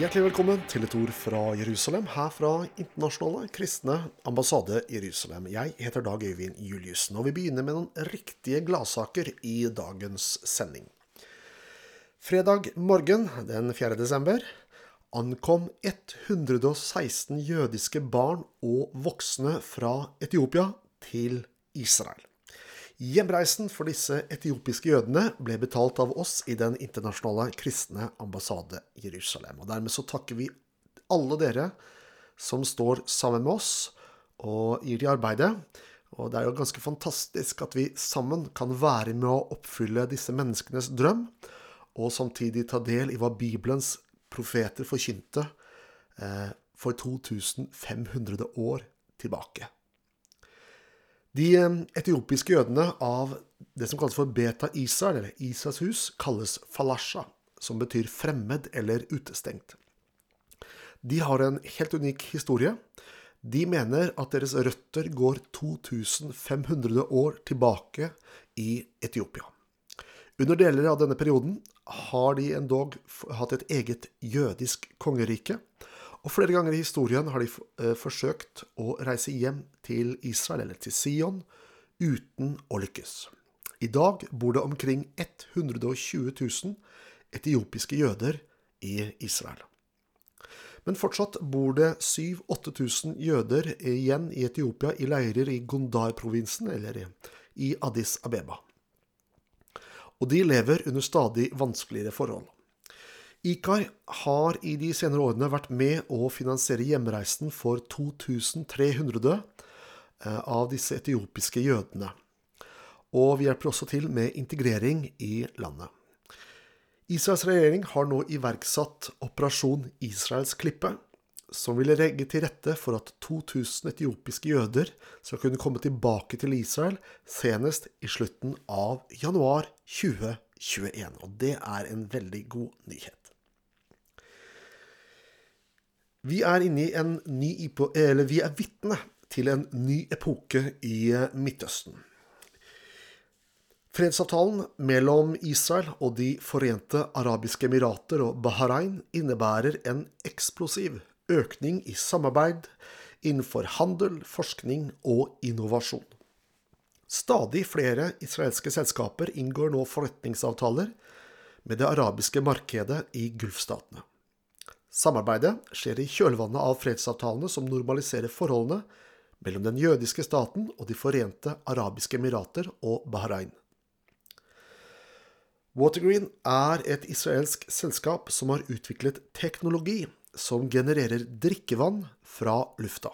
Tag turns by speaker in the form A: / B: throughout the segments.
A: Hjertelig velkommen til et ord fra Jerusalem, her fra Internasjonale kristne ambassade Jerusalem. Jeg heter Dag Øyvind Juliussen, og vi begynner med noen riktige gladsaker i dagens sending. Fredag morgen den 4. desember ankom 116 jødiske barn og voksne fra Etiopia til Israel. Hjemreisen for disse etiopiske jødene ble betalt av oss i Den internasjonale kristne ambassade Jerusalem. Og Dermed så takker vi alle dere som står sammen med oss og gir til arbeidet. Og det er jo ganske fantastisk at vi sammen kan være med å oppfylle disse menneskenes drøm, og samtidig ta del i hva Bibelens profeter forkynte eh, for 2500 år tilbake. De eh, etiopiske jødene av det som kalles for Beta Israel, eller Isas hus, kalles falasha, som betyr fremmed eller utestengt. De har en helt unik historie. De mener at deres røtter går 2500 år tilbake i Etiopia. Under deler av denne perioden har de endog hatt et eget jødisk kongerike. Og flere ganger i historien har de eh, forsøkt å reise hjem til Israel, eller til Sion, uten å lykkes. I dag bor det omkring 120 000 etiopiske jøder i Israel. Men fortsatt bor det 7000-8000 jøder igjen i Etiopia i leirer i Gondar-provinsen, eller i Addis Abeba og de lever under stadig vanskeligere forhold. IKAR har i de senere årene vært med å finansiere hjemreisen for 2300 eh, av disse etiopiske jødene. Og vi hjelper også til med integrering i landet. Israels regjering har nå iverksatt Operasjon Israels klippe, som ville legge til rette for at 2000 etiopiske jøder skal kunne komme tilbake til Israel senest i slutten av januar 2021. Og det er en veldig god nyhet. Vi er inne i en ny eller vi er vitne til en ny epoke i Midtøsten. Fredsavtalen mellom Israel og De forente arabiske emirater og Bahrain innebærer en eksplosiv økning i samarbeid innenfor handel, forskning og innovasjon. Stadig flere israelske selskaper inngår nå forretningsavtaler med det arabiske markedet i Gulfstatene. Samarbeidet skjer i kjølvannet av fredsavtalene som normaliserer forholdene mellom den jødiske staten og De forente arabiske emirater og Bahrain. Watergreen er et israelsk selskap som har utviklet teknologi som genererer drikkevann fra lufta.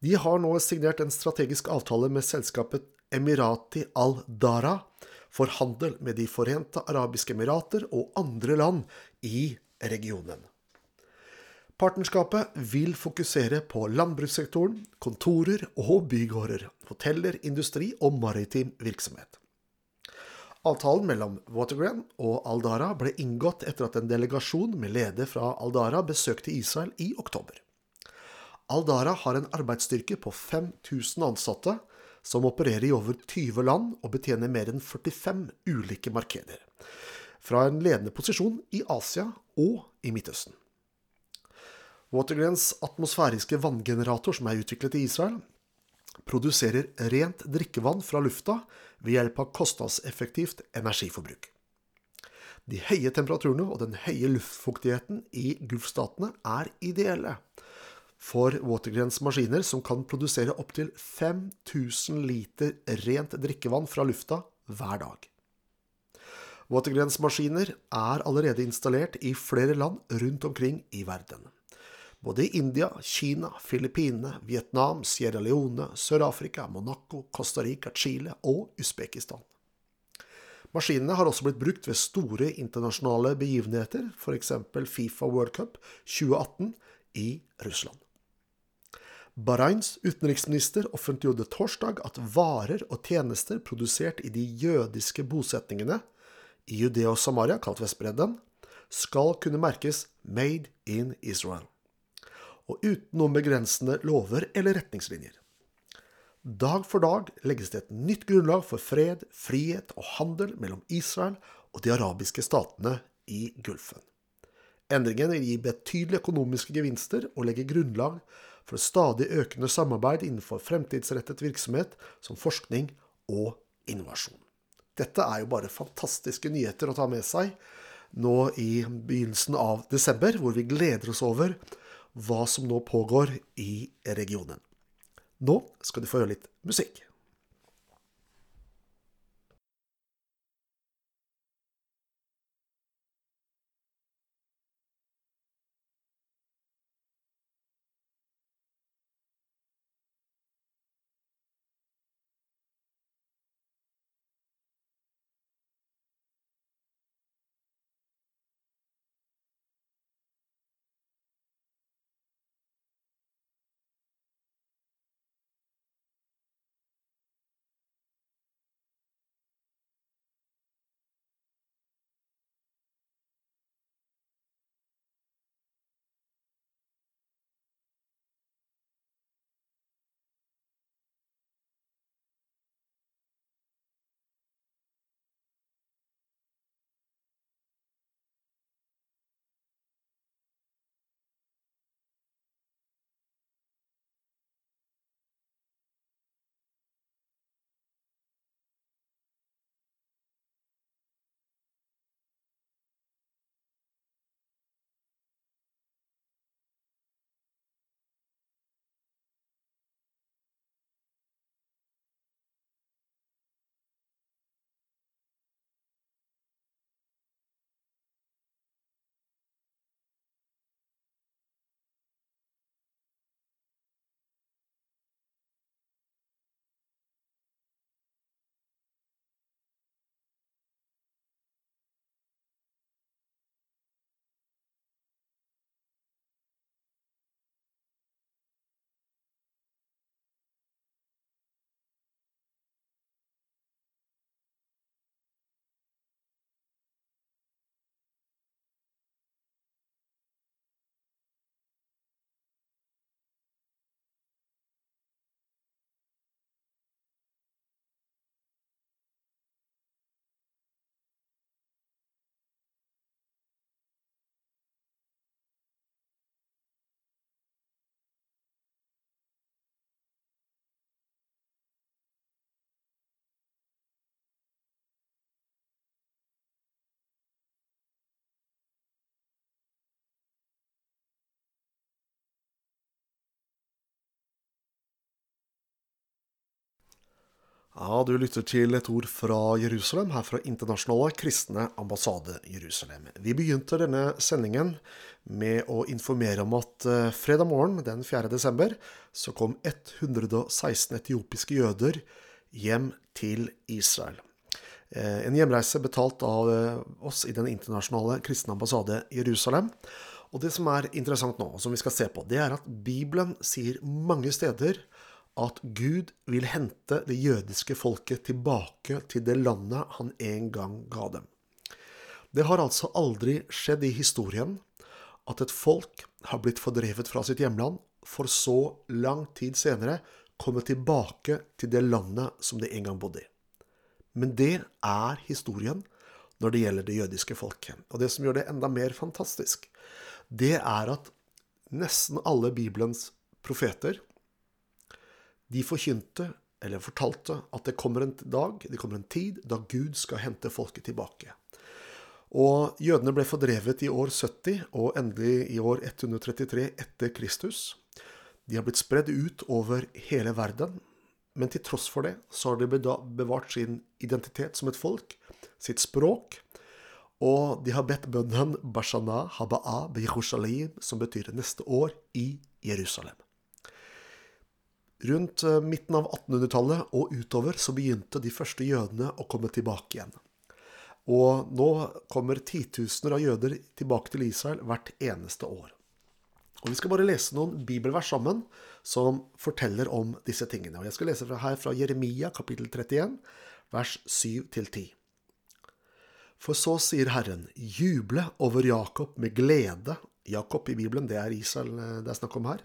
A: De har nå signert en strategisk avtale med selskapet Emirati al-Dara for handel med De forente arabiske emirater og andre land i regionen. Partnerskapet vil fokusere på landbrukssektoren, kontorer og bygårder, hoteller, industri og maritim virksomhet. Avtalen mellom Watergren og Aldara ble inngått etter at en delegasjon med leder fra Aldara besøkte Israel i oktober. Aldara har en arbeidsstyrke på 5000 ansatte som opererer i over 20 land og betjener mer enn 45 ulike markeder, fra en ledende posisjon i Asia og i Midtøsten. Watergrens atmosfæriske vanngenerator, som er utviklet i Israel, produserer rent drikkevann fra lufta ved hjelp av kostnadseffektivt energiforbruk. De høye temperaturene og den høye luftfuktigheten i Gulfstatene er ideelle for Watergrens maskiner, som kan produsere opptil 5000 liter rent drikkevann fra lufta hver dag. Watergrens maskiner er allerede installert i flere land rundt omkring i verden. Både i India, Kina, Filippinene, Vietnam, Sierra Leone, Sør-Afrika, Monaco, Costa Rica, Chile og Usbekistan. Maskinene har også blitt brukt ved store internasjonale begivenheter, f.eks. Fifa World Cup 2018 i Russland. Bahrains utenriksminister offentliggjorde torsdag at varer og tjenester produsert i de jødiske bosetningene i Judea og Samaria, kalt Vestbredden, skal kunne merkes Made in Israel og uten noen begrensende lover eller retningslinjer. Dag for dag legges det et nytt grunnlag for fred, frihet og handel mellom Israel og de arabiske statene i Gulfen. Endringen vil gi betydelige økonomiske gevinster og legge grunnlag for stadig økende samarbeid innenfor fremtidsrettet virksomhet som forskning og innovasjon. Dette er jo bare fantastiske nyheter å ta med seg nå i begynnelsen av desember, hvor vi gleder oss over hva som nå pågår i regionen. Nå skal du få høre litt musikk. Ja, du lytter til et ord fra Jerusalem, her fra Internasjonale kristne ambassade Jerusalem. Vi begynte denne sendingen med å informere om at eh, fredag morgen den 4. desember så kom 116 etiopiske jøder hjem til Israel. Eh, en hjemreise betalt av eh, oss i Den internasjonale kristne ambassade Jerusalem. Og det som er interessant nå, og som vi skal se på, det er at Bibelen sier mange steder at Gud vil hente det jødiske folket tilbake til det landet han en gang ga dem. Det har altså aldri skjedd i historien at et folk har blitt fordrevet fra sitt hjemland, for så lang tid senere komme tilbake til det landet som de en gang bodde i. Men det er historien når det gjelder det jødiske folket. Og det som gjør det enda mer fantastisk, det er at nesten alle Bibelens profeter de forkynte, eller fortalte, at det kommer en dag, det kommer en tid, da Gud skal hente folket tilbake. Og jødene ble fordrevet i år 70, og endelig i år 133 etter Kristus. De har blitt spredd ut over hele verden, men til tross for det så har de bevart sin identitet som et folk, sitt språk, og de har bedt bønnen Bashana Haba'a Bejerushalayim, som betyr neste år i Jerusalem. Rundt eh, midten av 1800-tallet og utover så begynte de første jødene å komme tilbake igjen. Og nå kommer titusener av jøder tilbake til Israel hvert eneste år. Og Vi skal bare lese noen bibelvers sammen som forteller om disse tingene. Og Jeg skal lese her fra Jeremia kapittel 31, vers 7-10. For så sier Herren, juble over Jakob med glede. Jakob i Bibelen, det er Israel eh, det er snakk om her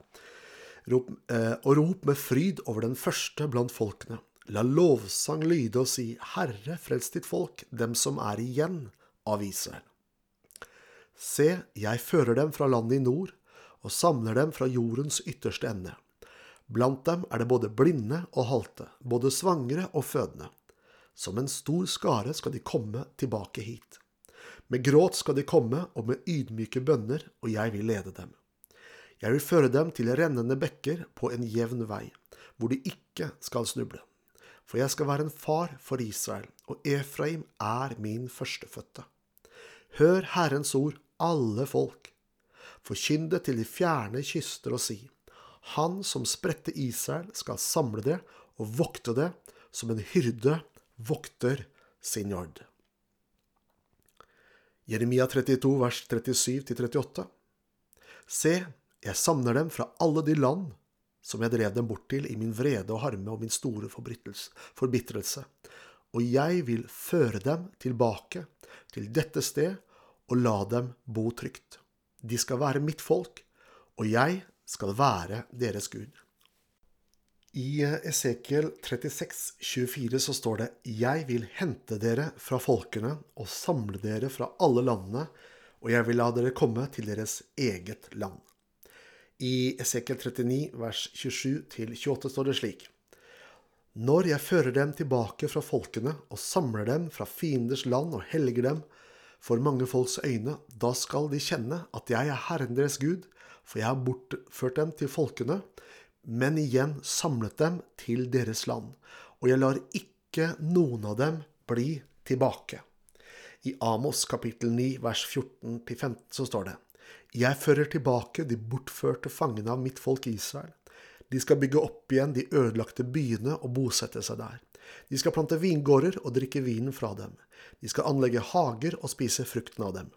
A: Rop, eh, og rop med fryd over den første blant folkene. La lovsang lyde og si, Herre, frels ditt folk, dem som er igjen av Israel. Se, jeg fører dem fra landet i nord og samler dem fra jordens ytterste ende. Blant dem er det både blinde og halte, både svangre og fødende. Som en stor skare skal de komme tilbake hit. Med gråt skal de komme, og med ydmyke bønner, og jeg vil lede dem. Jeg vil føre dem til rennende bekker på en jevn vei, hvor de ikke skal snuble. For jeg skal være en far for Israel, og Efraim er min førstefødte. Hør Herrens ord, alle folk. Forkynn det til de fjerne kyster og si, Han som spredte Israel, skal samle det og vokte det, som en hyrde vokter sin jord. Jeremia 32, vers 37-38. Se, jeg samler dem fra alle de land som jeg drev dem bort til i min vrede og harme og min store forbitrelse, og jeg vil føre dem tilbake til dette sted og la dem bo trygt. De skal være mitt folk, og jeg skal være deres Gud. I Esekiel 36, 24 så står det Jeg vil hente dere fra folkene og samle dere fra alle landene, og jeg vil la dere komme til deres eget land. I Esekiel 39, vers 27-28 står det slik. Når jeg fører dem tilbake fra folkene og samler dem fra fienders land og helger dem for mange folks øyne, da skal de kjenne at jeg er Herren deres Gud, for jeg har bortført dem til folkene, men igjen samlet dem til deres land, og jeg lar ikke noen av dem bli tilbake. I Amos kapittel 9 vers 14-15 så står det Jeg fører tilbake de bortførte fangene av mitt folk Israel. De skal bygge opp igjen de ødelagte byene og bosette seg der. De skal plante vingårder og drikke vinen fra dem. De skal anlegge hager og spise frukten av dem.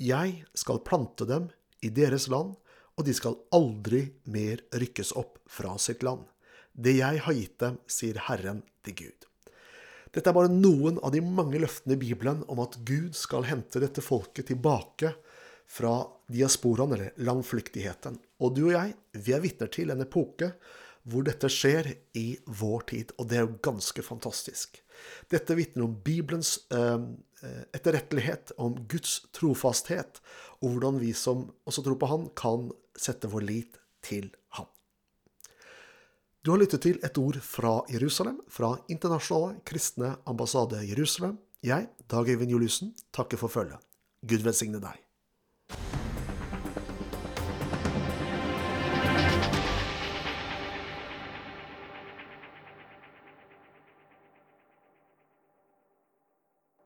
A: Jeg skal plante dem i deres land, og de skal aldri mer rykkes opp fra sitt land. Det jeg har gitt dem, sier Herren til Gud. Dette er bare noen av de mange løftene i Bibelen om at Gud skal hente dette folket tilbake fra diasporaen, eller langflyktigheten. Og du og jeg, vi er vitner til en epoke hvor dette skjer i vår tid, og det er jo ganske fantastisk. Dette vitner om Bibelens eh, etterrettelighet, om Guds trofasthet, og hvordan vi som også tror på Han, kan sette vår lit til Han. Du har lyttet til et ord fra Jerusalem, fra Internasjonale kristne ambassade Jerusalem. Jeg, Dag Øyvind Juliussen, takker for følget. Gud velsigne deg.